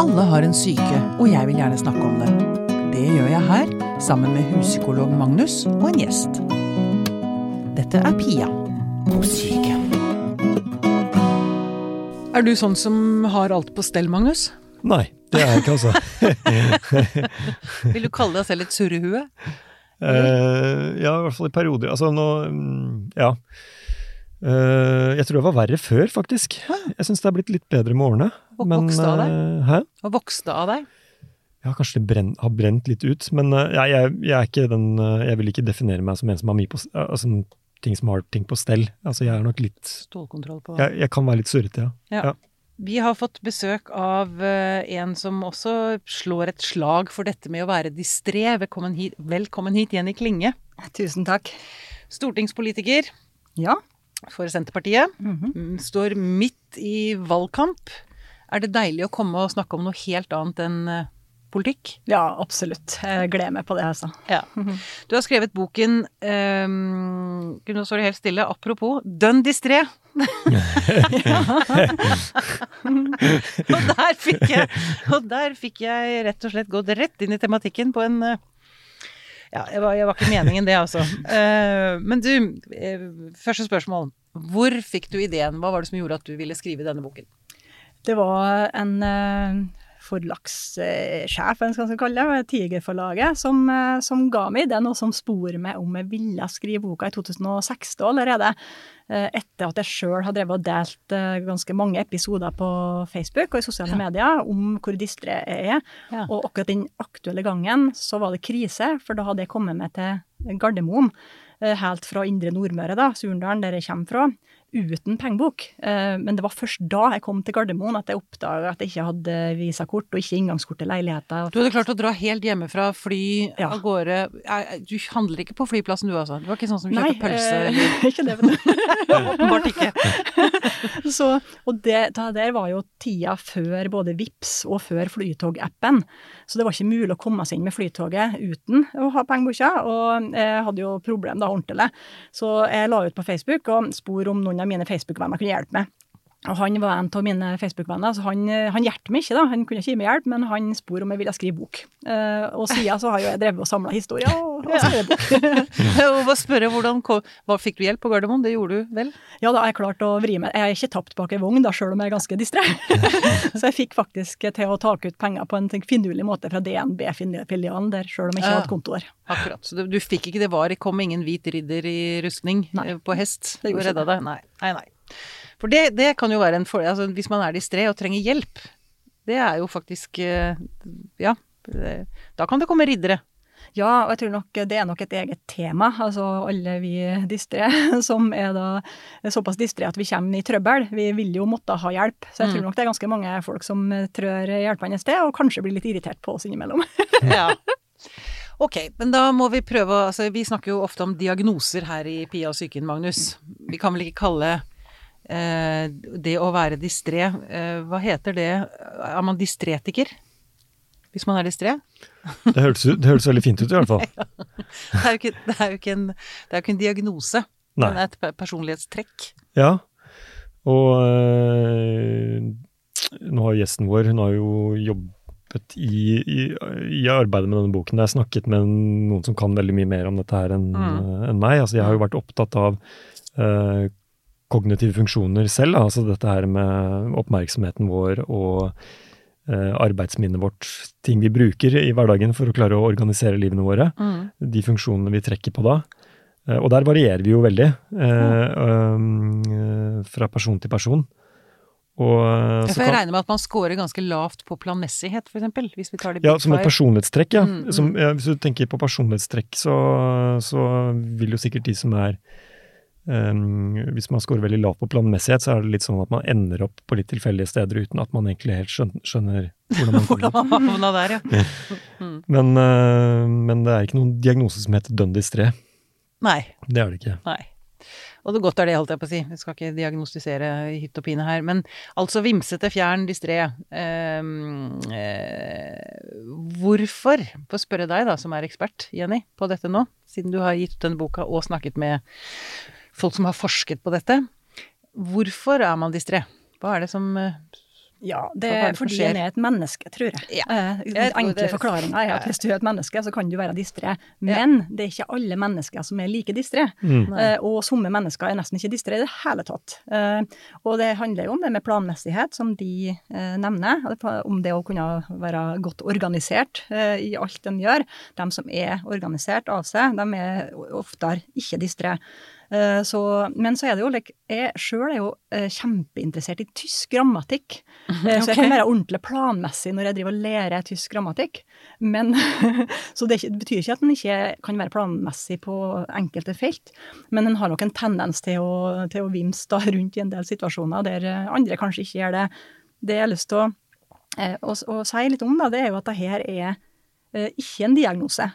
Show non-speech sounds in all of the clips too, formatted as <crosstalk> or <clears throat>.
Alle har en syke, og jeg vil gjerne snakke om det. Det gjør jeg her, sammen med huspsykolog Magnus og en gjest. Dette er Pia på syke. Er du sånn som har alt på stell, Magnus? Nei, det er jeg ikke, altså. <laughs> Vil du kalle deg selv et surrehue? Uh, ja, i hvert fall i perioder. Altså nå mm, Ja. Eh, jeg tror det var verre før, faktisk. Jeg syns det er blitt litt bedre med årene. Vok- vokste av deg? Uh, hæ? Hva vokste av deg? Ja, kanskje det brenn, har brent litt ut. Men uh, jeg, jeg, jeg er ikke den Jeg vil ikke definere meg som en som har mye på Altså ting som har ting på stell. Altså jeg er nok litt Stålkontroll på Jeg, jeg kan være litt surrete, ja. Ja. Ja. Vi har fått besøk av en som også slår et slag for dette med å være distré. Velkommen hit, velkommen hit Jenny Klinge. Tusen takk. Stortingspolitiker Ja. For Senterpartiet. Mm -hmm. Står midt i valgkamp. Er det deilig å komme og snakke om noe helt annet enn eh, politikk? ja, absolutt. Jeg gleder meg på det, altså. Ja. Du har skrevet boken um, Nå står det helt stille. Apropos dønn distré. <laughs> <laughs> og, der fikk jeg, og der fikk jeg rett og slett gått rett inn i tematikken på en eh, Ja, jeg var, var ikke meningen det, altså. Uh, men du, uh, første spørsmål. Hvor fikk du ideen? Hva var det som gjorde at du ville skrive denne boken? Det var en uh, forlagssjef, eller hva skal jeg kalle det, Tigerforlaget, som, eh, som ga meg ideen, og som spor meg om jeg ville skrive boka i 2006 da allerede. eh, etter at jeg sjøl har drevet og delt eh, ganske mange episoder på Facebook og i sosiale Ja. medier om hvor distré jeg er. Ja. Og akkurat den aktuelle gangen så var det krise, for da hadde jeg kommet meg til Gardermoen. Helt fra Indre Nordmøre, da, Surndalen, der jeg kommer fra, uten pengebok. Eh, Men det var først da jeg kom til Gardermoen at jeg oppdaga at jeg ikke hadde visakort og ikke inngangskort til leiligheter. Du hadde klart å dra helt hjemmefra, fly Ja. av gårde. Du handler ikke på flyplassen du, altså? Du var ikke sånn som Nei, kjøper pølse? eh, <laughs> ikke det, vet du. <laughs> Åpenbart ikke. <laughs> Så, og det, det der var jo tida før både VIPS og før Flytog-appen. Så det var ikke mulig å komme seg inn med Flytoget uten å ha pengeboka, og jeg hadde jo problem da ordentlig. Så jeg la ut på Facebook og spor om noen av mine Facebook-venner kunne hjelpe meg. Og han var en av mine Facebook-venner, så han, han hjalp meg ikke, da. Han kunne ikke gi meg hjelp, men han spor om jeg ville skrive bok. Eh, og siden så har jo jeg drevet og samla historier og, og skrevet bok. <laughs> og bare spørre, hvordan hva, Fikk du hjelp på Gardermoen? Det gjorde du vel? Ja, da har jeg klart å vri meg. Jeg har ikke tapt bak ei vogn, da, sjøl om jeg er ganske distré. <laughs> så jeg fikk faktisk til å ta ut penger på en finurlig måte fra DNB-filialen der, sjøl om jeg ikke har hadde konto der. Akkurat. Så du, du fikk ikke det var, det kom ingen hvit ridder i rustning Nei. eh, på hest og redda deg? Nei. nei, nei. For det, det kan jo være en fordel. Altså, hvis man er distré og trenger hjelp, det er jo faktisk eh, Ja. det- Da kan det komme riddere. Ja, og jeg tror nok det er nok et eget tema. Altså alle vi distré <laughs> som er da såpass distré at vi kommer i trøbbel. Vi vil jo måtte ha hjelp. Så jeg tror Mm. nok det er ganske mange folk som trør hjelpende sted, og kanskje blir litt irritert på oss innimellom. <laughs> Ja. Ok, men da må vi prøve å altså, Vi snakker jo ofte om diagnoser her i Pia og psyken, Magnus. Vi kan vel ikke kalle eh, det å være distré eh, Hva heter det? Er man distretiker? Hvis man er distré? Det hørtes, veldig fint ut, i hvert fall. <laughs> Det er ikke, det er ikke, en, det er jo ikke en diagnose. Nei. Men et personlighetstrekk. Ja. Og øh, nå har gjesten vår Hun har jo jobbet i, i, i arbeidet med denne boken. Jeg har snakket med noen som kan veldig mye mer om dette her enn Mm. en meg. Altså, jeg har jo vært opptatt av øh, kognitive funksjoner selv. Altså dette her med oppmerksomheten vår og øh, arbeidsminnet vårt. Ting vi bruker i hverdagen for å klare å organisere livene våre. de funksjonene vi trekker på da. Eh, Og der varierer vi jo veldig, eh, eh, fra person til person. Og eh, Ja, så For jeg regner med at man scorer ganske lavt på planmessighet, eksempel. Hvis vi tar det ja, som et personlighetstrekk, ja. Mm, mm. Som, ja. Hvis du tenker på personlighetstrekk, så, så vil jo sikkert de som er um, Hvis man scorer veldig lavt på planmessighet, så er det litt sånn at man ender opp på litt tilfeldige steder uten at man egentlig helt skjønner, skjønner hvordan man Hvordan kommer. man havna der, ja. <laughs> Men, uh, men det er ikke noen diagnose som heter Dundies 3. Nei. Det er det ikke. Nei. Og det godt er det, holdt jeg på å si. Vi skal ikke diagnostisere hytt og pine her. Men altså vimsete, fjern, distré. Ehm, eh, hvorfor, for å spørre deg da, som er ekspert, Jenny, på dette nå, siden du har gitt ut denne boka og snakket med folk som har forsket på dette. Hvorfor er man distré? Hva er det som eh, Ja, det er er fordi en er et menneske, tror jeg. Ja. Eh, Den tror enkle det- forklaringa er at hvis du er et menneske, så kan du være distré. Men det er ikke alle mennesker som er like distré. Mm. Eh, og somme mennesker er nesten ikke distré i det hele tatt. Eh, og det handler jo om det med planmessighet, som de eh, nevner. Om det å kunne være godt organisert eh, i alt en gjør. De som er organisert av seg, de er oftere ikke distré. Eh, så, men så er det jo like, Jeg sjøl er jo eh, kjempeinteressert i tysk grammatikk. Okay. <laughs> Så jeg kan være ordentlig planmessig når jeg driver og lærer tysk grammatikk. Men, <laughs> så det, det betyr ikke at en ikke kan være planmessig på enkelte felt. Men en har nok en tendens til å, til å vimse da rundt i en del situasjoner der eh, andre kanskje ikke gjør det. Det jeg har lyst til å, eh, å, å si litt om, da, det er jo at det her er eh, ikke en diagnose.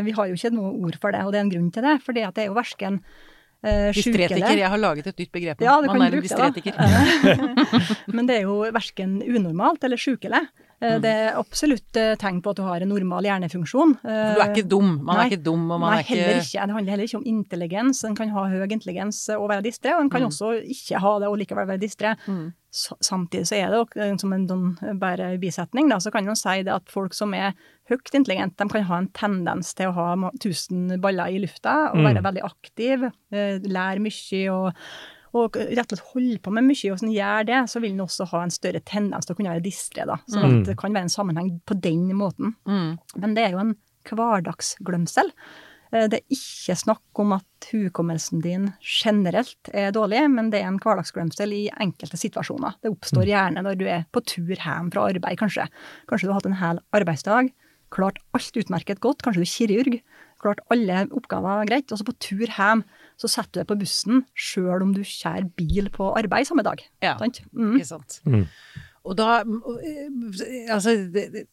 Vi har jo ikke noe ord for det, og det er en grunn til det. For det er jo versken eh, Distretiker. Jeg har laget et nytt begrep. ja, det kan Man er en bruke det, distretiker. <laughs> Men det er jo verken unormalt eller sjukelig. Eh, Mm. Det er absolutt eh, tegn på at du har en normal hjernefunksjon. For du er ikke dum. Man Nei. er ikke dum, og man Nei, er ikke heller ikke. Det handler heller ikke om intelligens. En kan ha høy intelligens og være distré, og en kan Mm. også ikke ha det og likevel være distré. Mm. Samtidig så er det eh, som en sånn bare bisetning, da, så kan man si det at folk som er høyt intelligente, de kan ha en tendens til å ha tusen baller i lufta og Mm. være veldig aktiv, eh, lære mye og og rett og slett holde på med mye, og hvis en gjør det, så vil en også ha en større tendens til å kunne være distré, da. Så Mm. at det kan være en sammenheng på den måten. Mm. Men det er jo en hverdagsglemsel. Eh, Det er ikke snakk om at hukommelsen din generelt er dårlig, men det er en hverdagsglemsel i enkelte situasjoner. Det oppstår gjerne når du er på tur hjem fra arbeid, kanskje. Kanskje du har hatt en hel arbeidsdag, klart alt utmerket godt, kanskje du er kirurg, klart alle oppgaver greit, og så på tur hjem så setter du deg på bussen sjøl om du kjører bil på arbeid samme dag. Ja. Sant? Mm. Ikke sant. Mm. Og da eh, Altså, det, det-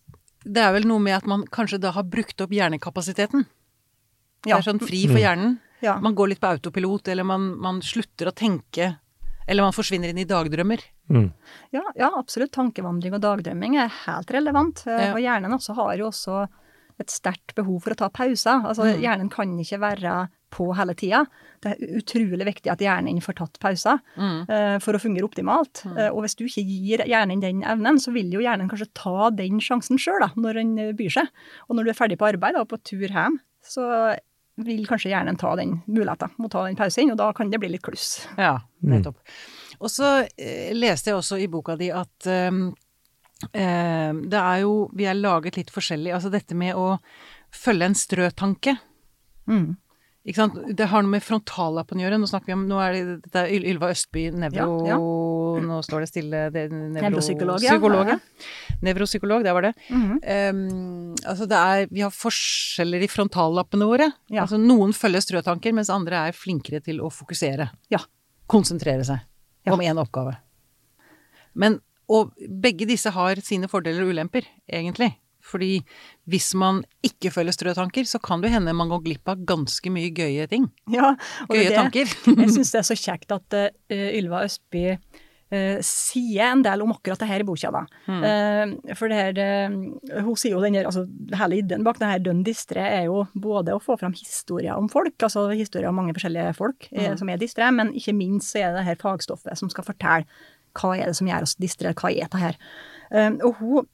det er vel noe med at man kanskje da har brukt opp hjernekapasiteten. Det er sånn fri for hjernen. Ja. Man går litt på autopilot, eller man, man slutter å tenke. Eller man forsvinner inn i dagdrømmer. Mm. Ja, ja, absolutt. Tankevandring og dagdrømming er helt relevant. Eh, Ja. Og hjernen også har jo også et sterkt behov for å ta pauser. Altså, Mm. Hjernen kan ikke være på hele tida. Det er utrolig viktig at hjernen får tatt pauser Mm. uh, for å fungere optimalt. Eh, og hvis du ikke gir hjernen den evnen, så vil jo hjernen kanskje ta den sjansen sjøl når den byr seg. Og når du er ferdig på arbeid og på tur hjem, så vil kanskje hjernen ta den muligheten, må ta den pausen, og da kan det bli litt kluss. Ja, nettopp. Og så eh, leste jeg også i boka di at eh, det er jo Vi er laget litt forskjellig. Altså dette med å følge en strøtanke. Mm. Det har noe med frontallappen å gjøre. Nå snakker vi om Nå er det dette er Ylva Østby, nevro... Ja, Nå står det stille det, nevro, Nevropsykolog, ja. Psykolog, ja. Nevropsykolog, det var det. Mhm. Um, altså det er Vi har forskjeller i frontallappene våre. Ja. Altså noen følger strøtanker, mens andre er flinkere til å fokusere. Ja. Konsentrere seg Ja. om én oppgave. Men Og begge disse har sine fordeler og ulemper, egentlig. Fordi hvis man ikke følger strøtanker, så kan det hende man går glipp av ganske mye gøye ting. Ja, og Gøye det- tanker. <laughs> Jeg syns det er så <laughs> kjekt at uh, Ylva Østby uh, sier en del om akkurat det her i boka. da. Mm. Uh, for det her, uh, hun sier jo den her, altså Hele ideen bak det her Dønn distré er jo både å få fram historier om folk, altså historier om mange forskjellige folk Mm. som er distré, men ikke minst så er det det her fagstoffet som skal fortelle hva er det som gjør oss distré, hva er det her. Og hun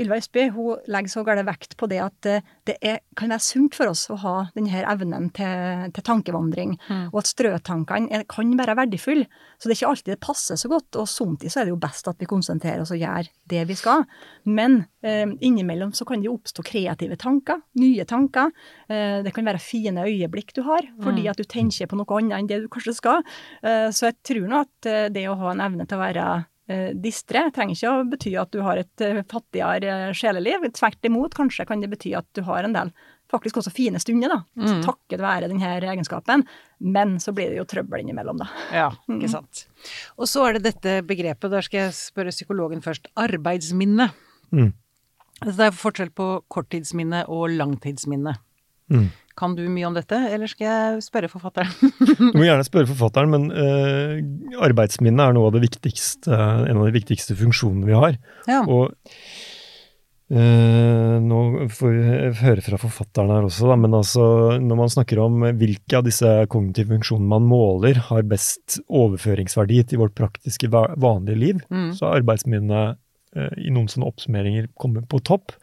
Ylva Østby hun legger så galt vekt på det at eh, det er, kan være sunt for oss å ha denne evnen til, til tankevandring, Mm. og at strøtankene kan være verdifulle. Så det er ikke alltid det passer så godt, og somtid så er det jo best at vi konsentrerer oss og gjør det vi skal. Men eh, innimellom så kan det jo oppstå kreative tanker, nye tanker. Eh, det kan være fine øyeblikk du har, fordi Mm. at du tenker på noe annet enn det du kanskje skal. Eh, så jeg tror nå at eh, det å ha en evne til å være eh, distré trenger ikke å bety at du har et eh, fattigere eh, sjeleliv. Tvert imot, kanskje kan det bety at du har en del faktisk også fine stunder, da. Takket være denne egenskapen. Men så blir det jo trøbbel innimellom, da. Ja, <laughs> ikke sant. Og så er det dette begrepet, der skal jeg spørre psykologen først. Arbeidsminne. Mm. Altså, Det er forskjell på korttidsminne og langtidsminne. Mm. Kan du mye om dette, eller skal jeg spørre forfatteren? <laughs> Du må gjerne spørre forfatteren, men uh, arbeidsminnet er noe av det viktigste, en av de viktigste funksjonene vi har. Ja. Og uh, nå får vi høre fra forfatteren her også, da, men altså når man snakker om hvilke av disse kognitive funksjonene man måler har best overføringsverdi til vårt praktiske vanlige liv, Mm. så er arbeidsminnet uh, i noen sånne oppsummeringer kommet på topp.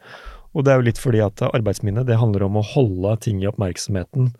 Og det er jo litt fordi at arbeidsminne det handler om å holde ting i oppmerksomheten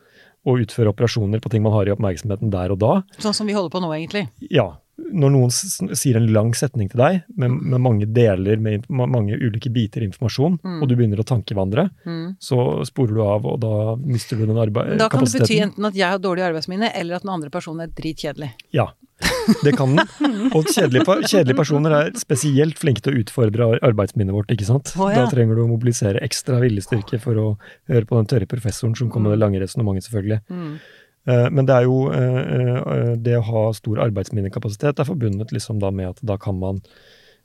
og utføre operasjoner på ting man har i oppmerksomheten der og da. Sånn som vi holder på nå, egentlig. Ja, når noen sier en lang setning til deg med, med mange deler, med mange ulike biter informasjon, og du begynner å tankevandre, Mm. så sporer du av, og da mister du den kapasiteten. Da kan det bety enten at jeg har dårlig arbeidsminne, eller at den andre personen er dritkjedelig. Ja, <laughs> det kan den. Og kjedelige, kjedelige personer er spesielt flinke til å utfordre arbeidsminnet vårt, ikke sant? Oh, ja. Da trenger du å mobilisere ekstra viljestyrke for å høre på den tørre professoren som kommer med det lange resonnementet, selvfølgelig. Mm. Eh, Men det er jo eh, eh, Det å ha stor arbeidsminnekapasitet er forbundet liksom da med at da kan man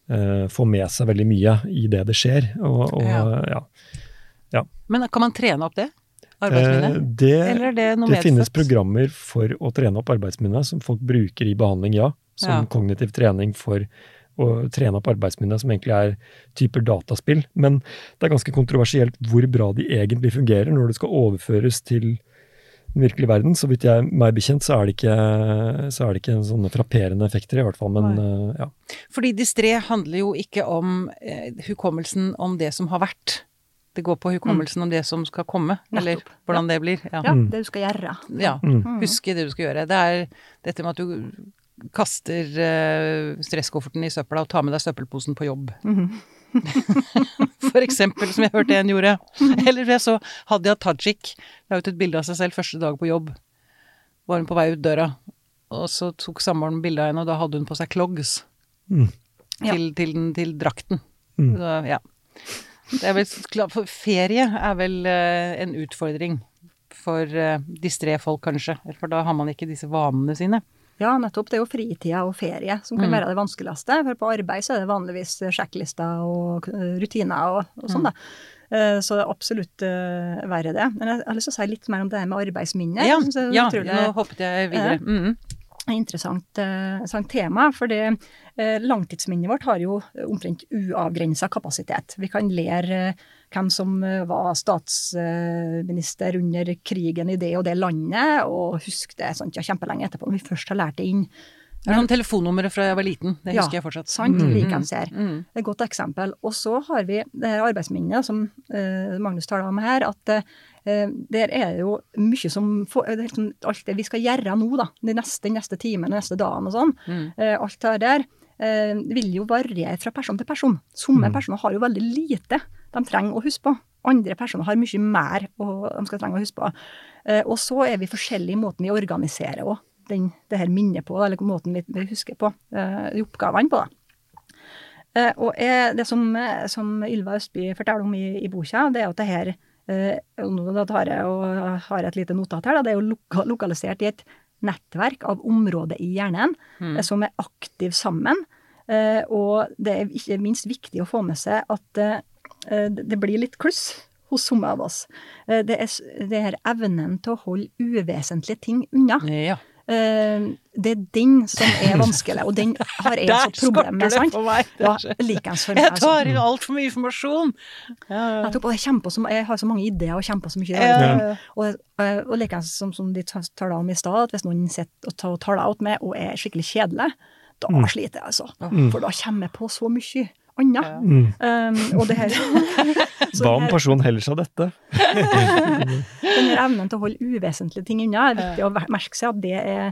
få med seg veldig mye i det det skjer. Og, og Ja. ja. Men kan man trene opp det? Arbeidsminne? Eh, det, eller er det noe det finnes programmer for å trene opp arbeidsminnet som folk bruker i behandling, ja. Som Ja. kognitiv trening for å trene opp arbeidsminnet, som egentlig er typer dataspill. Men det er ganske kontroversielt hvor bra de egentlig fungerer når det skal overføres til den virkelige verden. Så vidt jeg meg bekjent, så er det ikke, så er det ikke sånne frapperende effekter, i hvert fall. Men eh, ja. Fordi distré handler jo ikke om eh, hukommelsen om det som har vært. Det går på hukommelsen om det som skal komme, eller hvordan det blir. Ja. Ja, det du skal gjøre. ja. Mm. Huske det du skal gjøre. Det er dette med at du kaster eh, stresskofferten i søpla og tar med deg søppelposen på jobb. <laughs> For eksempel, som jeg hørte en gjorde. Eller jeg så Hadia Tajik la ut et bilde av seg selv første dag på jobb. Var hun på vei ut døra, og så tok samboeren bilde av henne, og da hadde hun på seg clogs. Mm. Til, til, den, til drakten. Mm. Så, ja. Det er vel for ferie er vel eh, en utfordring for uh, distré folk, kanskje. For da har man ikke disse vanene sine. Ja, nettopp. Det er jo fritida og ferie som kan være det vanskeligste. For på arbeid så er det vanligvis sjekklister og eh, rutiner og, og sånn, da. Eh, Så det er absolutt eh, verre det. Men jeg har lyst til å si litt mer om det her med arbeidsminner. Ja, ja nå hoppet jeg videre. Mm. Interessant, eh, interessant tema, for det, eh, langtidsminnet vårt har jo omtrent uavgrensa kapasitet. Vi kan lære eh, hvem som var statsminister under krigen i det og det landet, og huske det sant, ja, kjempelenge etterpå, når vi først har lært det inn. Det er noen telefonnummeret fra jeg var liten. Det Ja, husker jeg fortsatt. Sant, Mm, her. mm. Det er et godt eksempel. Og så har vi det arbeidsminnet som Magnus taler om her, at der er det jo mye som sånn, Alt det vi skal gjøre nå, da, de neste, neste timen, den neste dagen og sånn, Mm. eh, alt det der, eh, vil jo variere fra person til person. Somme personer har jo veldig lite de trenger å huske på. Andre personer har mye mer å, de skal trenge å huske på. Eh, og så er vi forskjellige i måten vi organiserer òg det her minnet på, eller måten vi, vi husker på eh, de oppgavene på. da. Eh, og det som, eh, som Ylva Østby forteller om i, i boka, det er at det her eh, og nå tar jeg, og har et lite notat her, da, det er jo loka, lokalisert i et nettverk av områder i hjernen eh, som er aktive sammen. Eh, og det er ikke minst viktig å få med seg at eh, det blir litt kluss hos somme av oss. Eh, det er det evnen til å holde uvesentlige ting unna. Ja. Eh, det er den som er vanskelig, og den har jeg <laughs> et problem med. sant? Ja, likeens for meg. Jeg altså. tar inn altfor mye informasjon. Ja, og jeg, kjemper så, jeg har så mange ideer og kjemper så mye. Ja. Og, og, og som, som de taler om i stad, at hvis noen sitter og tar- taler ut med og er skikkelig kjedelig, da sliter jeg altså. For da kommer jeg på så mye annet. Um, og det her <laughs> så Hva om personen heller seg dette? <laughs> Denne evnen til å holde uvesentlige ting unna, er viktig å merke seg at det er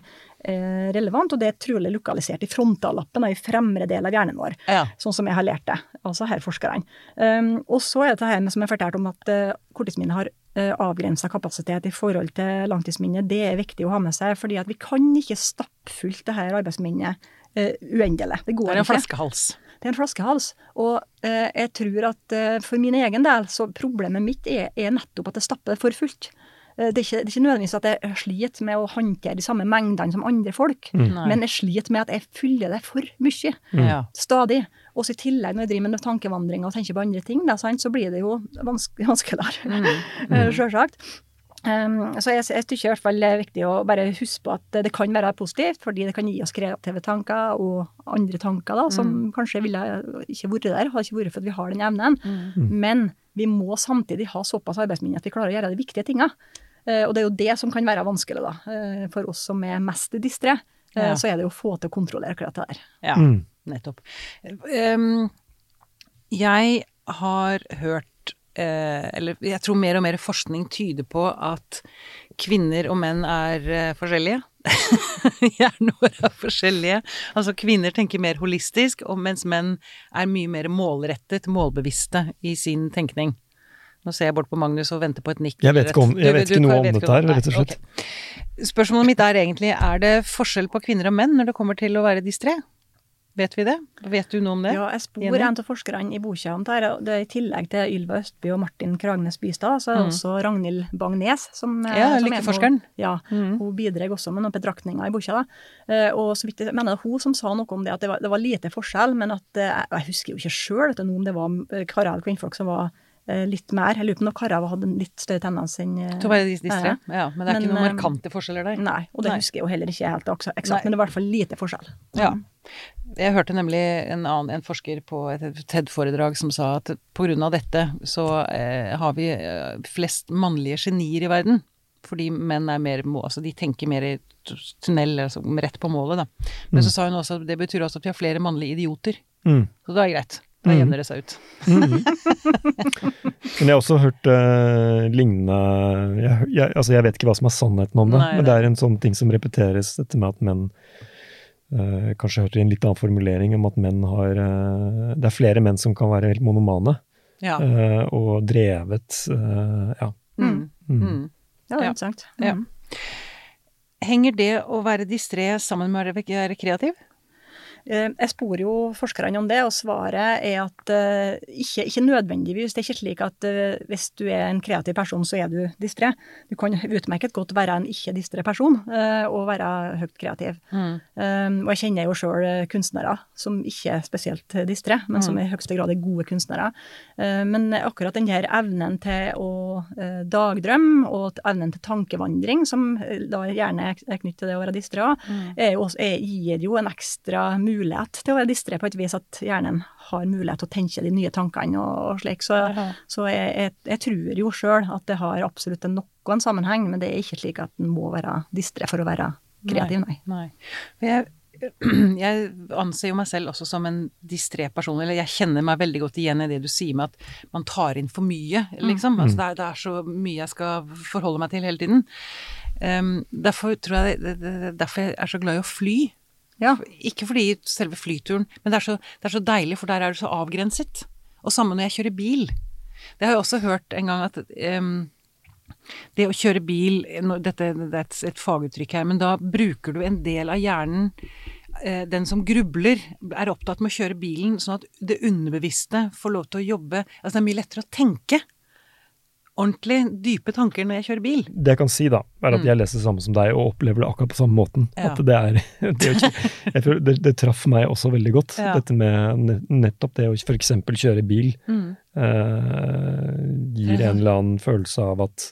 eh, relevant, og det er trolig lokalisert i frontallappen, og i fremre del av hjernen vår. Ja. Sånn som jeg har lært det, altså her forskerne. Um, og så er det det her med, som jeg fortalte om at uh, korttidsminnet har uh, avgrensa kapasitet i forhold til langtidsminnet. Det er viktig å ha med seg, fordi at vi kan ikke stappfullt det her arbeidsminnet uh, uendelig. Det går ikke. Det er en ikke. flaskehals. Det er en flaskehals. Og eh, jeg tror at eh, for min egen del, så problemet mitt er, er nettopp at jeg stapper for fullt. Eh, Det er, ikke, det er ikke nødvendigvis at jeg sliter med å håndtere de samme mengdene som andre folk, mm. men jeg sliter med at jeg fyller det for mye. Mm. Stadig. Også i tillegg, når jeg driver med tankevandringer og tenker på andre ting, da, sant, så blir det jo vanske, <laughs> vanskeligere. Mm. Sjølsagt. Um, så jeg, jeg tykker i hvert fall det er viktig å bare huske på at det kan være positivt, fordi det kan gi oss kreative tanker og andre tanker da, som kanskje ville ikke vært der, hadde ikke vært for at vi har den evnen. Men vi må samtidig ha såpass arbeidsminne at vi klarer å gjøre de viktige tinga. Uh, og det er jo det som kan være vanskelig da, Uh, for oss som er mest distre. uh, Ja. Så er det jo å få til å kontrollere akkurat det der. Ja, Mm. nettopp. Um, jeg har hørt eh, Eller jeg tror mer og mer forskning tyder på at kvinner og menn er eh, forskjellige. <laughs> Hjernen vår er forskjellige. Altså kvinner tenker mer holistisk, og mens menn er mye mer målrettet, målbevisste i sin tenkning. Nå ser jeg bort på Magnus og venter på et nikk. Jeg vet ikke, om, jeg vet ikke noe om dette her, rett og slett. Okay. Spørsmålet mitt er egentlig, er det forskjell på kvinner og menn når det kommer til å være distré? Vet vi det? Vet du noe om det? Ja, jeg spor Jenny? en av forskerne i boka om det det er I tillegg til Ylva Østby og Martin Kragnes Bystad, så er det også Ragnhild Bang-Nes som Mm. Ja, som er lykkeforskeren. noe- Ja, Mm. hun bidrar også med noen betraktninger i boka. Eh, Og så vidt jeg mener er hun som sa noe om det, at det var, det var lite forskjell, men at eh, Jeg husker jo ikke sjøl om det var eh, karer eller kvinnfolk som var eh, litt mer. Jeg lurer på om karer hadde en litt større tendens enn eh, Til å være distré? ja. Men det er ikke noen eh, markante forskjeller der? Nei, og det Nei. husker jeg jo heller ikke helt eksakt, men det er i hvert fall lite forskjell. Ja. Jeg hørte nemlig en annen en forsker på et TED-foredrag som sa at av dette så eh, har vi eh, flest mannlige genier i verden. Fordi menn er mer Altså de tenker mer i tunnel, altså rett på målet, da. Men så sa hun også at det betyr også at vi har flere mannlige idioter. Mm. Så da er det greit. Da Mm. jevner det seg ut. Men jeg har også hørt uh, lignende jeg, jeg, Altså, jeg vet ikke hva som er sannheten om det, Nei, men det er en sånn ting som repeteres, dette med at menn eh, Kanskje hørte en litt annen formulering om at menn har eh, Det er flere menn som kan være helt monomane Ja. eh, og drevet eh, Ja. Mm. Mm. Mm. Ja, er interessant. Ja. Mm. Henger det å være distré sammen med å være- være kreativ? Eh, Jeg spor jo forskerne om det, og svaret er at eh, ikke, ikke nødvendigvis. Det er ikke slik at eh, hvis du er en kreativ person, så er du distré. Du kan utmerket godt være en ikke-distré person og være høyt kreativ. Mm. Og jeg kjenner jo sjøl kunstnere som ikke er spesielt distré, men som i høyeste grad er gode kunstnere. Men akkurat den her evnen til å dagdrømme, og evnen til tankevandring, som da gjerne er knyttet til det å være distré, er, gir jo en ekstra mulighet til å være distré på et vis at hjernen har mulighet til å tenke de nye tankene og, og slik. Så, så jeg, jeg, jeg tror jo sjøl at det har absolutt noen sammenheng, men det er ikke slik at en må være distré for å være kreativ, nei. Nei. nei. Jeg, <clears throat> jeg anser jo meg selv også som en distré person, eller jeg kjenner meg veldig godt igjen i det du sier med at man tar inn for mye, liksom. Altså det, er, det er så mye jeg skal forholde meg til hele tiden. Um, derfor tror jeg det, det, det, derfor jeg er så glad i å fly. Ja. Ikke fordi selve flyturen, men det er, så, det er så deilig, for der er du så avgrenset. Og samme når jeg kjører bil. Det har jeg også hørt en gang at um, det å kjøre bil Dette det er et, et faguttrykk her, men da bruker du en del av hjernen eh, Den som grubler, er opptatt med å kjøre bilen sånn at det underbevisste får lov til å jobbe Altså det er mye lettere å tenke ordentlig dype tanker når jeg kjører bil. Det jeg kan si, da, er at jeg leser det samme som deg og opplever det akkurat på samme måten. Mm. Ja. At det er <laughs> det, jeg tror det, det traff meg også veldig godt, Ja. dette med nettopp det å f.eks. kjøre bil. Mm. eh, gir en eller annen følelse av at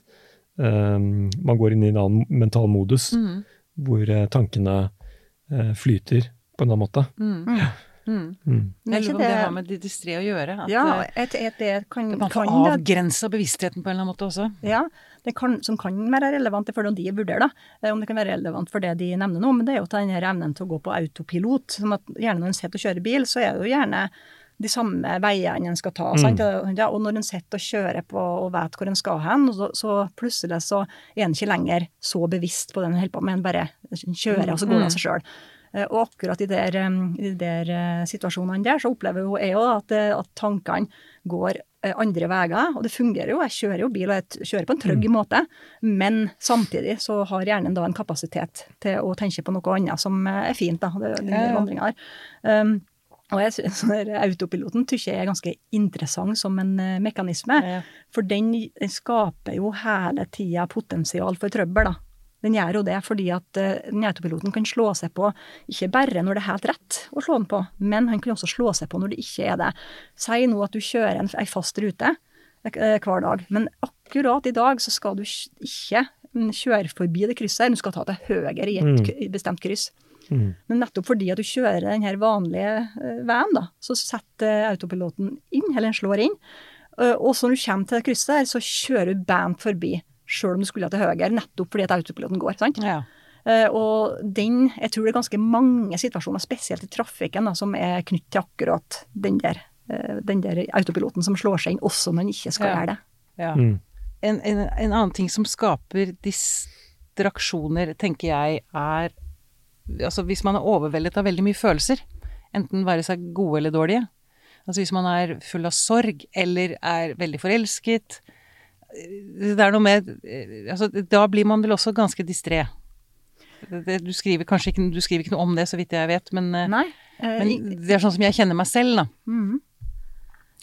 eh, man går inn i en annen mental modus, Mm. hvor eh, tankene eh, flyter på en annen måte. Mm. Mm. Mm. Mm. Jeg lurer på om det det- har med de distré å gjøre. At Ja, et, et, det kan, man får avgrensa bevisstheten på en eller annen måte også. ja, det kan, som kan være relevant, det de vurderer, da. eh, Om det kan være relevant for det de nevner nå, men det er jo den her evnen til å gå på autopilot. Som at gjerne når en sitter og kjører bil, så er det jo gjerne de samme veiene en skal ta. Sant? Ja, og når en sitter og kjører på og vet hvor en skal hen, så, så plutselig så er en ikke lenger så bevisst på det en holder på med, en bare kjører, og så går det av seg sjøl. Eh, Og akkurat i de der, i der eh, situasjonene der, så opplever jo jeg jo at, eh, at tankene går andre veier, og det fungerer jo. Jeg kjører jo bil, og jeg kjører på en trygg måte, men samtidig så har hjernen da en kapasitet til å tenke på noe annet som er fint, da, det, den Ja, ja. Um, Og jeg synes <laughs> der autopiloten tykker jeg er ganske interessant som en mekanisme. Ja. For den, den skaper jo hele tida potensial for trøbbel, da. Den gjør jo det fordi at eh, den autopiloten kan slå seg på ikke bare når det er helt rett å slå den på, men han kan også slå seg på når det ikke er det. Si nå at du kjører en, ei fast rute eh, hver dag, men akkurat i dag så skal du ikke mm, kjøre forbi det krysset, du skal ta til høyre i et Mm. bestemt kryss. Mm. Men nettopp fordi at du kjører den her vanlige eh, veien, da, så setter autopiloten inn, eller den slår inn. Og så når du kommer til krysset der, så kjører du bent forbi, sjøl om du skulle til høyre, nettopp fordi at autopiloten går. sant? Ja. Uh, og den, jeg tror det er ganske mange situasjoner, spesielt i trafikken, da, som er knyttet til akkurat den der, uh, den der autopiloten som slår seg inn, også når den ikke skal Ja. gjøre det. ja. Mm. En, en, en annen ting som skaper distraksjoner, tenker jeg, er Altså hvis man er overveldet av veldig mye følelser, enten være seg gode eller dårlige. Altså hvis man er full av sorg, eller er veldig forelsket. Det er noe med altså, Da blir man vel også ganske distré. Du skriver kanskje ikke, du skriver ikke noe om det, så vidt jeg vet, men, eh, Nei. eh, men det er sånn som jeg kjenner meg selv, da. Mhm.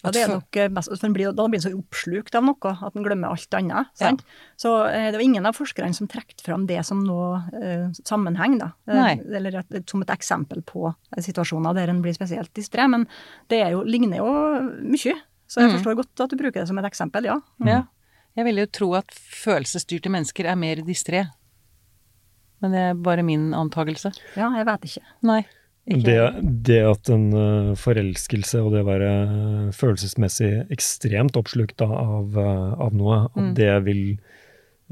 Ja, det er nok eh, best, for blir, da blir den så oppslukt av noe at man glemmer alt annet. Sant? Så eh, det var ingen av forskerne som trakk fram det som noe eh, sammenheng, da. Eh, Nei. Eller et, som et eksempel på eh, situasjoner der en blir spesielt distré. Men det er jo, ligner jo mye. Så jeg mm. forstår godt at du bruker det som et eksempel, ja. Ja. Jeg vil jo tro at følelsesstyrte mennesker er mer distré. Men det er bare min antakelse. Ja, jeg vet ikke. Nei. Ikke Det, det at en eh, forelskelse og det å være eh, følelsesmessig ekstremt oppslukt av, eh, av noe, at Mm. det vil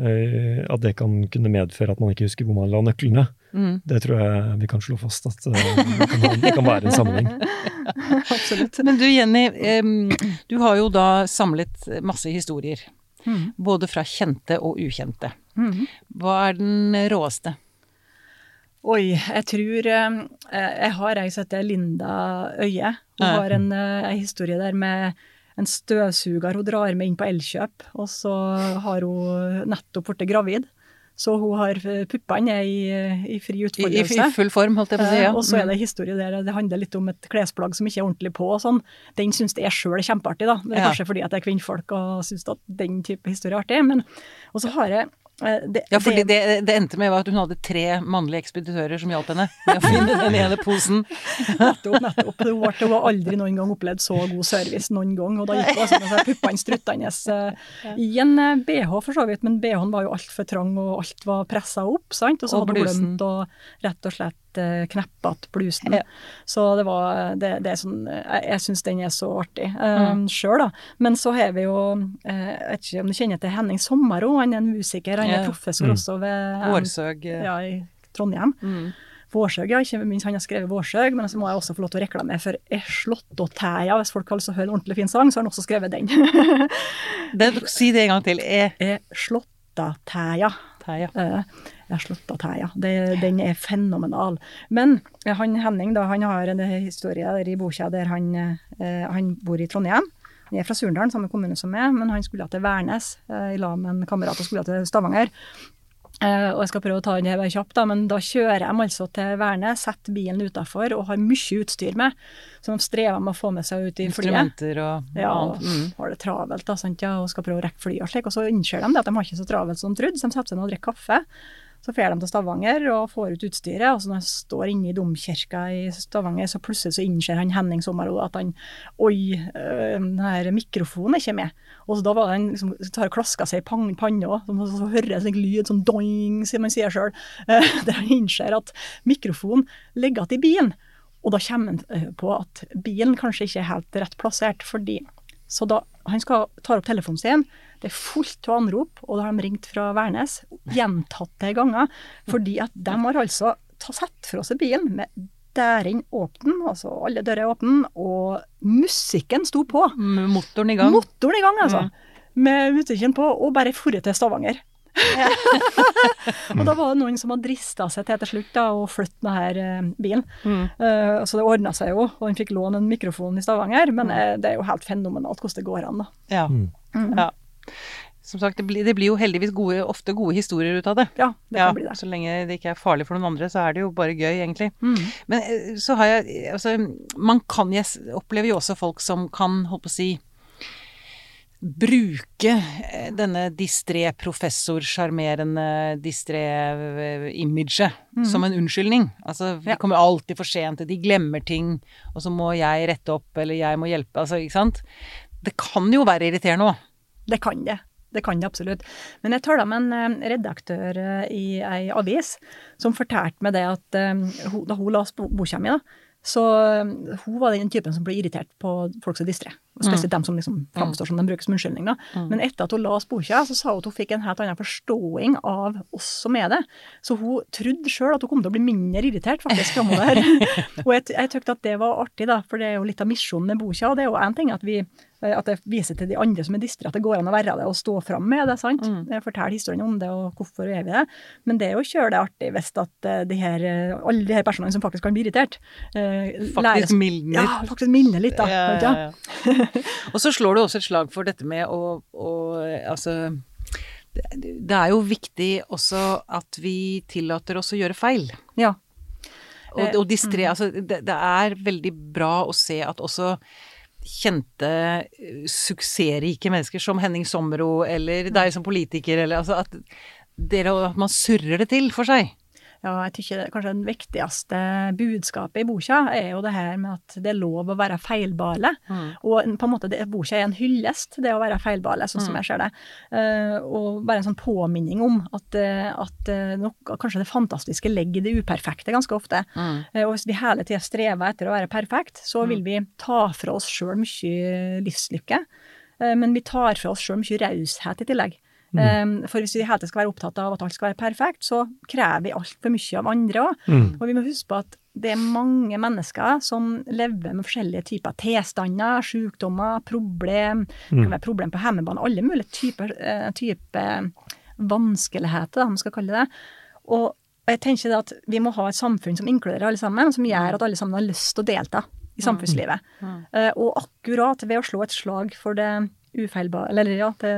eh, At det kan kunne medføre at man ikke husker hvor man la nøklene. Mm. Det tror jeg vi kan slå fast at eh, det, kan, det kan være en sammenheng. <laughs> Absolutt. Men du Jenny, du har jo da samlet masse historier. Mhm. Både fra kjente og ukjente. Mm. Hva er den råeste? Oi, jeg tror eh, Jeg har ei som heter Linda Øye. Hun Ja. har en, en, historie der med en støvsuger hun drar med inn på Elkjøp, og så har hun nettopp blitt gravid. Så hun har eh, puppene er i, i fri utfoldelse. i. I full form, holdt jeg på å si. Eh, Ja. Og så er Mm. det en historie der det handler litt om et klesplagg som ikke er ordentlig på og sånn. Den syns jeg sjøl er kjempeartig, da. Det er Ja. kanskje fordi at jeg er kvinnfolk og syns at den type historie er artig. Men og så har jeg eh, det, Ja, fordi det- det, det endte med at hun hadde tre mannlige ekspeditører som hjalp henne med å finne den ene posen. <laughs> Nettopp, nettopp. Hun var, det var aldri noen gang opplevd så god service noen gang. Og da gikk hun altså med seg puppene struttende eh, i en eh, BH for så vidt, men BH-en var jo altfor trang og alt var pressa opp, sant. Og så Og hadde hun glemt å rett og slett uh, kneppe igjen blusen. Ja. Så det var det, det er sånn Jeg, jeg syns den er så artig uh, Mm. sjøl, da. Men så har vi jo eh, Jeg vet ikke om du kjenner til Henning Sommero, han er en musiker, han er Ja. professor Mm. også ved Vårsøg. eh, ja, i Trondheim. Mm. Vårsøg, ja. Ikke minst han har skrevet Vårsøg, men så må jeg også få lov til å reklamere for Er slåttåtæja. Hvis folk har lyst til å høre en ordentlig fin sang, så har han også skrevet den. Det, si det en gang til. E. Er slåttatæja. Teia. Eh, Er slåttatæja. Det- Den er fenomenal. Men eh, han Henning, da, han har en historie der i boka der han, eh, han bor i Trondheim. Han er fra Surndalen, samme kommune som meg, men han skulle til Værnes i lag med en kamerat og skulle til Stavanger. Eh, og jeg skal prøve å ta den her kjapt, da, men da kjører de altså til Værnes, setter bilen utafor og har mye utstyr med, som de strever med å få med seg ut i flyet. Instrumenter og Ja, annet. Mm. har det travelt da, sant, ja, og skal prøve å rekke flyet og slik, og så innser de det at de har ikke så travelt som de trodde, så de setter seg ned og drikker kaffe. Så drar de til Stavanger og får ut utstyret, og så når jeg står inne i domkirka i Stavanger, så plutselig så innser han Henning Sommero at han Oi, øh, den her mikrofonen er ikke med. Og så da var han liksom tar og klasker seg i panna, og så, så hører en slik lyd, sånn doing, som man sier sjøl, <laughs> der han innser at mikrofonen ligger igjen i bilen. Og da kommer han eh, på at bilen kanskje ikke er helt rett plassert, fordi Så da han skal tar opp telefonen sin, det er fullt av anrop, og da har de ringt fra Værnes gjentatte ganger, fordi at de har altså satt fra seg bilen med dæren åpen, altså alle dører er åpne, og musikken sto på. Med Motoren i gang. Motoren i gang, altså. Med musikken på, og bare forret til Stavanger. <laughs> og da var det noen som hadde drista seg til til slutt da, å flytte denne bilen. Mm. Uh, så det ordna seg jo, og han fikk låne en mikrofon i Stavanger, men uh, det er jo helt fenomenalt hvordan det går an, da. Ja. Mm. Mm. Ja. som sagt, det blir, det blir jo heldigvis gode, ofte gode historier ut av det. Ja, det Ja, kan bli det. så lenge det ikke er farlig for noen andre, så er det jo bare gøy, egentlig. Mm. Men eh, så har jeg Altså, man kan Jeg opplever jo også folk som kan, holdt på å si Bruke eh, denne distré professor, sjarmerende distré-imaget som en unnskyldning. Altså, vi Ja. kommer alltid for sent, de glemmer ting, og så må jeg rette opp, eller jeg må hjelpe, altså, ikke sant. Det kan jo være irriterende òg. Det kan det. Det kan det absolutt. Men jeg talte med en eh, redaktør eh, i ei avis som fortalte meg det at eh, da hun leste bo- boka mi, da, så eh, hun var den typen som ble irritert på folk som er distré. Spesielt Spesielt dem som liksom framstår som de bruker som unnskyldning. Da. Men etter at hun leste boka, så sa hun at hun fikk en helt annen forståing av oss som er det. Så hun trodde sjøl at hun kom til å bli mindre irritert faktisk framover. <laughs> og jeg, jeg tykte at det var artig, da, for det er jo litt av misjonen med boka. Og det er jo én ting at vi at det viser til de andre som er dystre, at det går an å være det og stå fram med det. sant? Mm. Fortelle historien om det og hvorfor er vi det. Men det er jo kjølig artig hvis at eh, de her, eh, alle de her personene som faktisk kan bli irritert, eh, Faktisk læres- mildner. Ja, faktisk mildner litt, da. Ja, ja, ja. <laughs> Og så slår du også et slag for dette med å, å Altså det, er jo viktig også at vi tillater oss å gjøre feil. Ja. Og, Eh, og distré, altså det, det er veldig bra å se at også kjente eh, suksessrike mennesker som Henning Sommero eller deg som politiker, eller altså at dere, at man surrer det til for seg. Ja, jeg tykker kanskje den viktigste budskapet i boka er jo det her med at det er lov å være feilbare. Og på en måte, det, boka er en hyllest til det å være feilbare, sånn som jeg ser det. Uh, og bare en sånn påminning om at, eh, at eh, noe, kanskje det fantastiske ligger i det uperfekte ganske ofte. Eh, og hvis vi hele tida strever etter å være perfekt, så vil vi ta fra oss sjøl mye livslykke. Uh, men vi tar fra oss sjøl mye raushet i tillegg. Um, for hvis vi hele tiden skal være opptatt av at alt skal være perfekt, så krever vi altfor mye av andre òg. Mm. Og vi må huske på at det er mange mennesker som lever med forskjellige typer tilstander, sykdommer, problem. Det kan være problem på hjemmebane, alle mulige typer, eh, typer vanskeligheter, om man skal kalle det. Og jeg tenker det at vi må ha et samfunn som inkluderer alle sammen, som gjør at alle sammen har lyst til å delta i samfunnslivet. Eh, og akkurat ved å slå et slag for det ufeilbare, eller ja, det,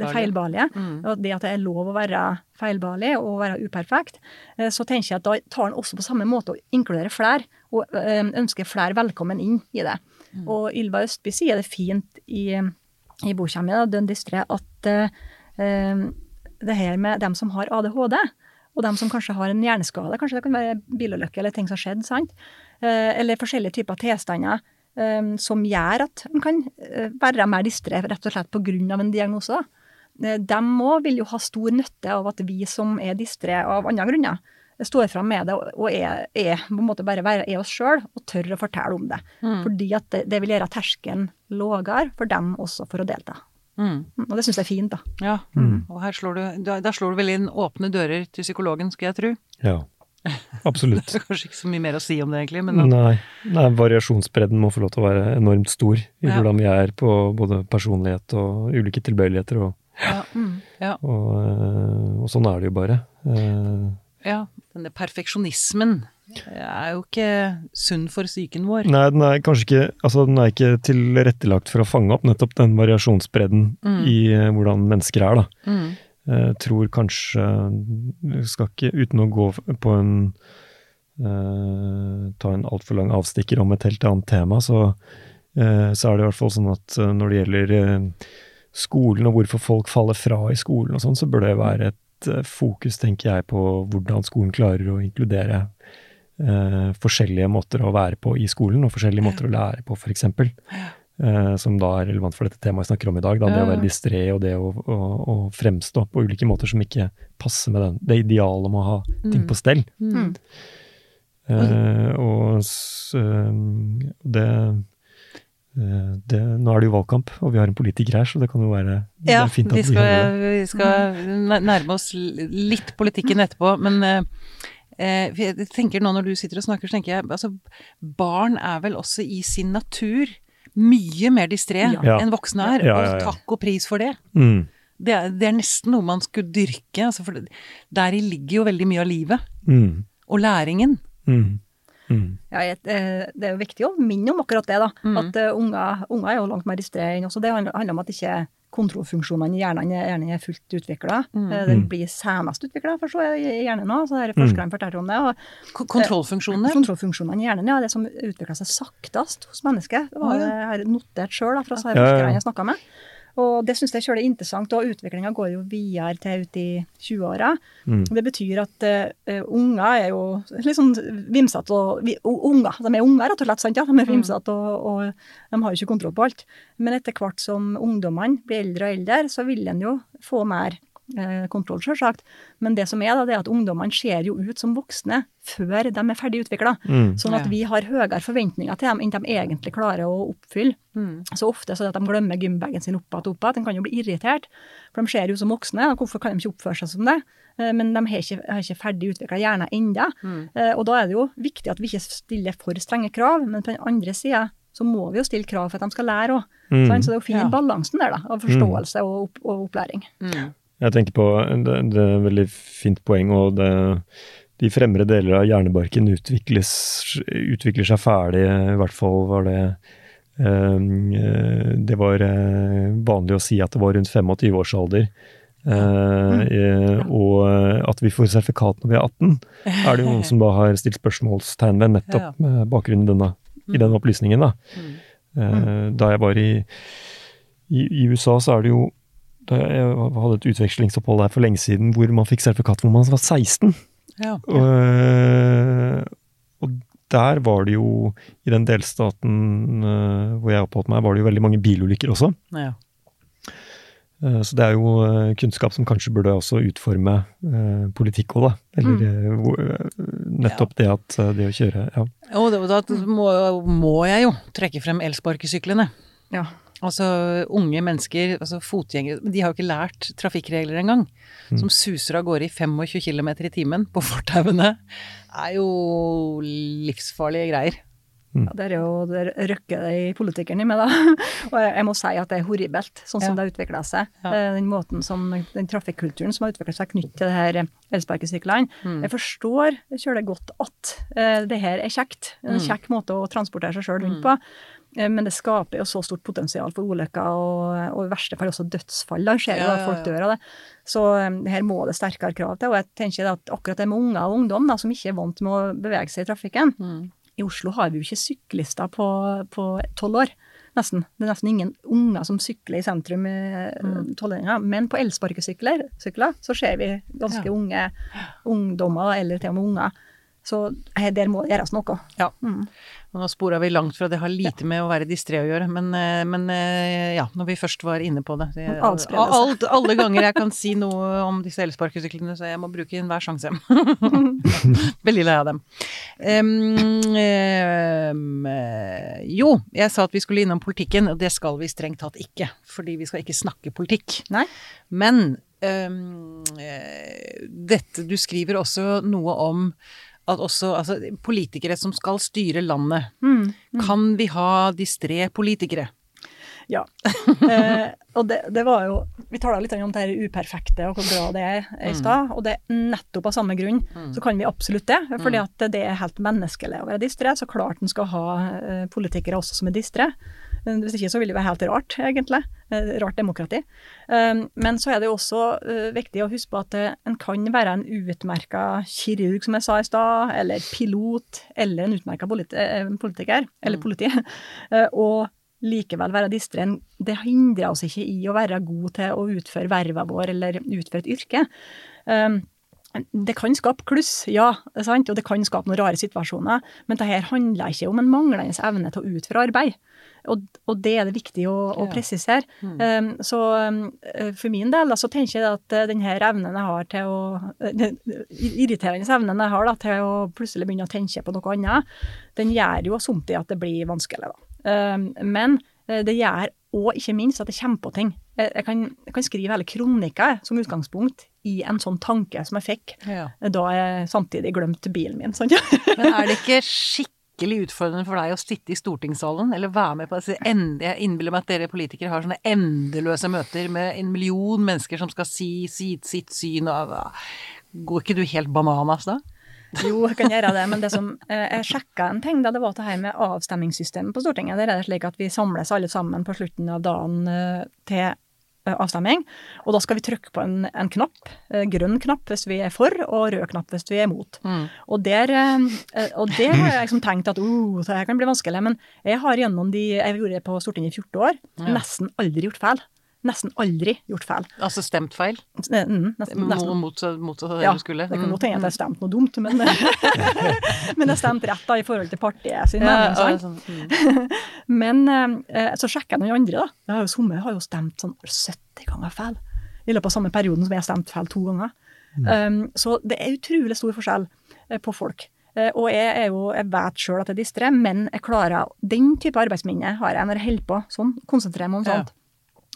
det Feilbarlige. Mm. og det at det er lov å være feilbarlig og være uperfekt, eh, så tenker jeg at da tar en også på samme måte å inkludere flere, og eh, ønsker flere velkommen inn i det. Og Ylva Østby sier det fint i, i boka mi, Dønn distré, at eh, det her med dem som har ADHD, og dem som kanskje har en hjerneskade, kanskje det kan være bilulykke eller ting som har skjedd, sant? Eh, eller forskjellige typer tilstander som gjør at en kan eh, være mer distré rett og slett av en diagnose. Eh, òg vil jo ha stor nytte av at vi som er distré av andre grunner, står fram med det og er, er på en måte bare være er oss sjøl og tør å fortelle om det. Fordi at det, det vil gjøre terskelen lavere for dem også for å delta. Mm. Mm, Og det syns jeg er fint, da. Ja, og her slår du, da slår du vel inn åpne dører til psykologen, skulle jeg tro. Ja, absolutt. <laughs> Det er kanskje ikke så mye mer å si om det, egentlig, men Nei, nei, variasjonsbredden må få lov til å være enormt stor i Ja. hvordan vi er på både personlighet og ulike tilbøyeligheter, og, ja, ja, og, øh, og sånn er det jo bare. Eh, ja. Denne perfeksjonismen er jo ikke sunn for psyken vår. Nei, den er kanskje ikke Altså, den er ikke tilrettelagt for å fange opp nettopp den variasjonsbredden i eh, hvordan mennesker er, da. Mm. Jeg tror kanskje skal ikke, uten å gå på en eh, Ta en altfor lang avstikker om et helt annet tema, så, eh, så er det i hvert fall sånn at eh, når det gjelder eh, skolen og hvorfor folk faller fra i skolen og sånn, så bør det være et eh, fokus, tenker jeg, på hvordan skolen klarer å inkludere eh, forskjellige måter å være på i skolen, og forskjellige måter å lære på, for eksempel. Eh, som da er relevant for dette temaet vi snakker om i dag. Da, det å være distré og det å, å, å fremstå på ulike måter som ikke passer med den, det idealet om å ha ting på stell. Mm. Eh, og s, eh, det, eh, det Nå er det jo valgkamp, og vi har en politiker her, så det kan jo være Ja, fint at vi skal, vi skal nærme oss litt politikken etterpå, men jeg tenker nå når du sitter og snakker, så tenker jeg altså barn er vel også i sin natur mye mer distré Ja. enn voksne er, Ja, ja, ja. og takk og pris for det. Mm, Det er, det er nesten noe man skulle dyrke, altså for det, deri ligger jo veldig mye av livet, mm, og læringen. mm, mm. Ja, eh, det er jo viktig å minne om akkurat det, da. At eh, unger, unger er jo langt mer distré enn også. Det handler handler om at ikke kontrollfunksjonene i hjernen er- gjerne er fullt utvikla. Mm. Den Mm. blir senest utvikla, for så i hjernen nå. Så er forskerne forteller om det. og Kontrollfunksjonene? Kontrollfunksjonene i hjernen, ja. Det som utvikla seg saktest hos mennesket. Det var det jeg har notert sjøl fra disse forskerne jeg snakka med. Og det syns jeg sjøl er interessant, og utviklinga går jo videre til ut i 20-åra. Mm. Det betyr at uh, unger er jo litt sånn vimsete og vi, Unger, de er unger, rett og slett. sant? Ja? De er vimsete og, og de har jo ikke kontroll på alt. Men etter hvert som ungdommene blir eldre og eldre, så vil en jo få mer kontroll, selvsagt. Men det som er da, det er at ungdommene ser jo ut som voksne før de er ferdig utvikla. Mm. Sånn at vi har høyere forventninger til dem enn de egentlig klarer å oppfylle. Mm. Så ofte så er det at de glemmer gymbagen sin opp igjen og opp igjen. De kan jo bli irritert, for de ser jo som voksne. og Hvorfor kan de ikke oppføre seg som det? Eh, Men de har ikke, har ikke ferdig utvikla hjerne ennå. Mm. Eh, Og da er det jo viktig at vi ikke stiller for strenge krav, men på den andre sida så må vi jo stille krav for at de skal lære òg. Mm. Så det er jo fin Ja. balansen der, da, av forståelse og, opp, og opplæring. Mm. Jeg tenker på, det, det er et veldig fint poeng, og det, de fremre deler av hjernebarken utvikles, utvikler seg ferdig, i hvert fall var det eh, Det var eh, vanlig å si at det var rundt 25 års alder. Eh, eh, og at vi får sertifikat når vi er 18, er det jo noen <laughs> som da har stilt spørsmålstegn ved, nettopp med bakgrunn i denne, i denne opplysningen. da. Mm. Eh, Da jeg var i, i, i USA, så er det jo Jeg hadde et utvekslingsopphold der for lenge siden hvor man fikk sertifikat hvor man var 16. Ja. Og, eh, og der var det jo, i den delstaten eh, hvor jeg oppholdt meg, var det jo veldig mange bilulykker også. Ja. Eh, Så det er jo kunnskap som kanskje burde også utforme eh, politikk òg, da. Eller mm. hvor- nettopp det at det å kjøre Ja. Og da må, må jeg jo trekke frem elsparkesyklene. Ja. Altså unge mennesker, altså fotgjengere, de har jo ikke lært trafikkregler engang. Som suser av gårde i 25 km i timen på <laughs> fortauene. er jo livsfarlige greier. Ja, det er jo det røkker det i politikeren i meg, da. <laughs> Og jeg, jeg må si at det er horribelt, sånn som Ja. det har utvikla seg. Ja. Eh, Den måten som, den trafikkulturen som har utvikla seg knyttet til det her elsparkesyklene. Mm. Jeg forstår kjølig godt at uh, det her er kjekt. En Mm. kjekk måte å transportere seg sjøl rundt på. Eh, Men det skaper jo så stort potensial for ulykker, og, og i verste fall også dødsfall. Da skjer jo Ja, at folk dør av det. Så um, her må det sterkere krav til. Og jeg tenker at akkurat det med unger og ungdom da, som ikke er vant med å bevege seg i trafikken, Mm. i Oslo har vi jo ikke syklister på tolv år, nesten. Det er nesten ingen unger som sykler i sentrum i Mm. tolvåringer. Men på elsparkesykler så ser vi ganske Ja. unge ungdommer, eller til og med unger. Så her, der må det gjøres noe. Ja. Mm. Nå spora vi langt fra det har lite med å være distré å gjøre, men, eh, men eh, ja, når vi først var inne på det, det alt, Alle ganger jeg kan si noe om disse elsparkesyklene, så jeg må bruke enhver sjanse. <laughs> Veldig lei av dem. Um, eh, jo, jeg sa at vi skulle innom politikken, og det skal vi strengt tatt ikke. Fordi vi skal ikke snakke politikk. Nei. Men eh, dette Du skriver også noe om at også altså, politikere som skal styre landet, Mm. kan vi ha distré politikere? Ja. <laughs> Eh, og det, det var jo Vi tala litt om det her uperfekte og hvor bra det er i stad. Og det nettopp av samme grunn så kan vi absolutt det. Fordi at det er helt menneskelig å være distré. Så klart en skal ha eh, politikere også som er distré. Hvis ikke så vil det være helt rart, egentlig. Eh, Rart demokrati. Eh, Men så er det jo også eh, viktig å huske på at en kan være en utmerka kirurg, som jeg sa i stad, eller pilot, eller en utmerka politiker, eller politi, <laughs> eh, og likevel være distré. Det hindrer oss ikke i å være gode til å utføre vervet vår, eller utføre et yrke. Det kan skape kluss, ja, sant, og det kan skape noen rare situasjoner, men det her handler ikke om en manglende evne til å utføre arbeid. Og, og det er det viktig å, å presisere. Um, så um, for min del så tenker jeg at den denne evnen jeg har til å uh, Den irriterende evnen jeg har da, til å plutselig begynne å tenke på noe annet, den gjør jo samtidig at det blir vanskelig. da. Um, men det gjør òg ikke minst at jeg kommer på ting. Jeg, jeg, kan, jeg kan skrive hele kronikker som utgangspunkt i en sånn tanke som jeg fikk Ja. da jeg samtidig glemte bilen min. Sånn. <laughs> Men er det ikke skikkelig utfordrende for deg å sitte i stortingssalen, eller være med på end- Jeg innbiller meg at dere politikere har sånne endeløse møter med en million mennesker som skal si sitt, sitt syn, og Går ikke du helt bananas da? Jo, jeg kan gjøre det, men det som eh, jeg sjekka en ting, da, det var det her med avstemningssystemet på Stortinget. Der er det slik at vi samles alle sammen på slutten av dagen eh, til eh, avstemning. Og da skal vi trykke på en, en knapp. eh, Grønn knapp hvis vi er for, og rød knapp hvis vi er mot. Mm. Og der, eh, og der har jeg liksom tenkt at oh, det her kan bli vanskelig. Men jeg har gjennom de Jeg gjorde det på Stortinget i 14 år. Nesten aldri gjort feil. Nesten aldri gjort feil. Altså stemt feil? Mm, nesten, nesten. Mot, det Ja, du skulle? det kan Mm. godt hende at jeg stemte noe dumt, men, <laughs> men jeg stemte rett da i forhold til partiet sin Ja, sånn, mm. <laughs> Men eh, så sjekker jeg noen andre, da. Somme har jo stemt sånn 70 ganger feil. I løpet av samme perioden som jeg har stemt feil to ganger. Um, så det er utrolig stor forskjell eh, på folk. Eh, og jeg er jo, jeg vet sjøl at jeg distrer, men jeg klarer Den type arbeidsminne har jeg når jeg holder på sånn. Konsentrerer meg om sånt. Eh,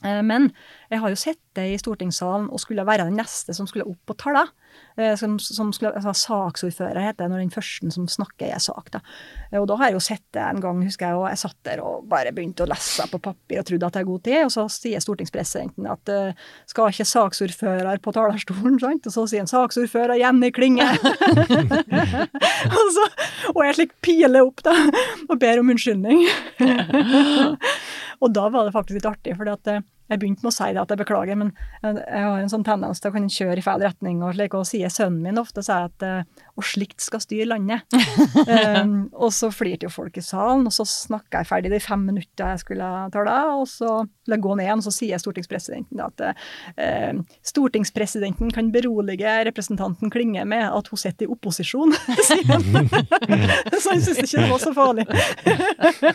Men jeg har jo sett det i stortingssalen og skulle være den neste som skulle opp på tale. Eh, Som, som skulle, altså, saksordfører heter det når den første som snakker i sak. Da. Eh, Og da har jeg jo sett det en gang, husker jeg, og jeg satt der og bare begynte å lese på papir og trodde at det har god tid, og så sier stortingspresidenten at uh, skal ikke saksordfører på talerstolen, sant? Og så sier han saksordfører Jenny Klinge. <laughs> og, så, og jeg slik piler opp da, og ber om unnskyldning. <laughs> Og da var det faktisk litt artig, for jeg begynte med å si det at jeg beklager, men jeg har en sånn tendens til å kunne kjøre i feil retning, og slik, sier sønnen min ofte sier at eh, og slikt skal styre landet. um, <laughs> og så flirte jo folk i salen, og så snakka jeg ferdig de fem minutter jeg skulle tale, og så la jeg gå ned igjen, og så sier stortingspresidenten at uh, stortingspresidenten kan berolige representanten Klinge med at hun sitter i opposisjon, <laughs> sier han. så han syntes ikke det var så farlig. det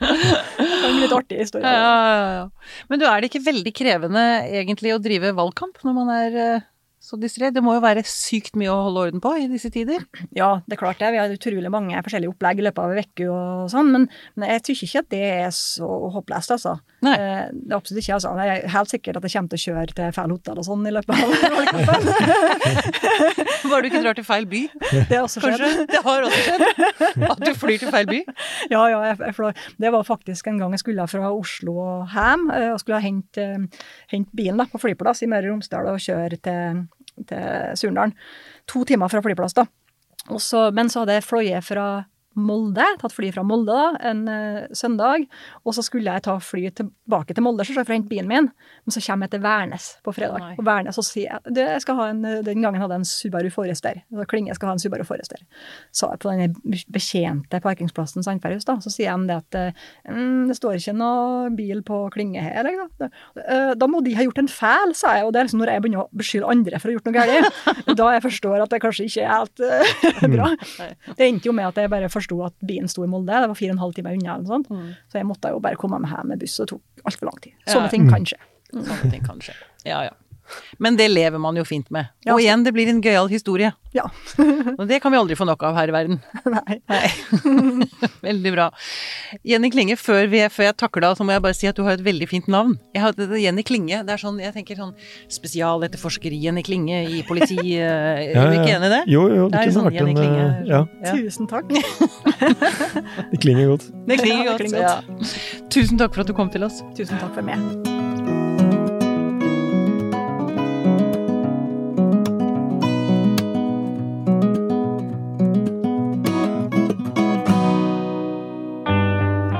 kan bli litt artig historie. Ja, ja, ja. Men du, er det ikke veldig krevende egentlig å drive valgkamp når man er eh, så distré? Det må jo være sykt mye å holde orden på i disse tider? Ja, det er klart det. Vi har utrolig mange forskjellige opplegg i løpet av en uke og sånn, men, men jeg syns ikke at det er så håpløst, altså. Nei. Eh, det er absolutt ikke, altså. Jeg er helt sikkert at jeg kommer til å kjøre til feil hotell og sånn i løpet av valgkampen. <laughs> Bare du ikke drar til feil by, Det har også skjedd. kanskje? Det har også skjedd. At du flyr til feil by. Ja, ja, jeg, jeg flår. Det var faktisk en gang jeg skulle fra Oslo og hjem, eh, og skulle hente, eh, hente bilen da, på flyplass i Møre og Romsdal og kjøre til, til Surndalen. To timer fra flyplass, da. Også, men så hadde jeg fløyet fra Molde, tatt fly fra Molde da, en uh, søndag, og så skulle jeg ta fly tilbake til Molde så for å hente bilen min, men så kommer jeg til Værnes på fredag. Nei. og Værnes, så sier jeg du, jeg skal ha en, Den gangen hadde jeg en Subaru Forester. Så Klinge skal ha en Subaru Forester. Sa jeg på den betjente parkingsplassen Sandferghus, da, så sier de det at eh, mm, det står ikke noe bil på Klinge her. Eller, da. Eh, da må de ha gjort en feil, sa jeg, og det er liksom når jeg begynner å beskylde andre for å ha gjort noe galt, <laughs> da jeg forstår at det kanskje ikke er helt uh, <laughs> bra. Det endte jo med at jeg bare forsto at bilen sto i Molde, det var fire og en halv time unna, eller noe sånt. så jeg måtte jo bare komme meg hjem med buss, og det tok altfor lang tid. Sånne Ja. ting kan skje. Sånne ting kan skje. Ja, ja. Men det lever man jo fint med. Ja, Og igjen, det blir en gøyal historie. Ja. <laughs> Og det kan vi aldri få nok av her i verden. <laughs> Nei. Nei. <laughs> veldig bra. Jenny Klinge, før, vi, før jeg takker deg, så må jeg bare si at du har et veldig fint navn. Jeg har, det, Jenny Klinge, det er sånn, jeg tenker sånn spesialetterforsker Jenny Klinge i politi... eh, Er du ikke enig i det? Jo, jo, det, Det er kunne sånn vært Jenny en Klinge. eh, Ja, Ja. Tusen takk. det klinger godt. Det klinger Ja, det godt. klinger Ja. Tusen takk for at du kom til oss. Tusen takk for meg.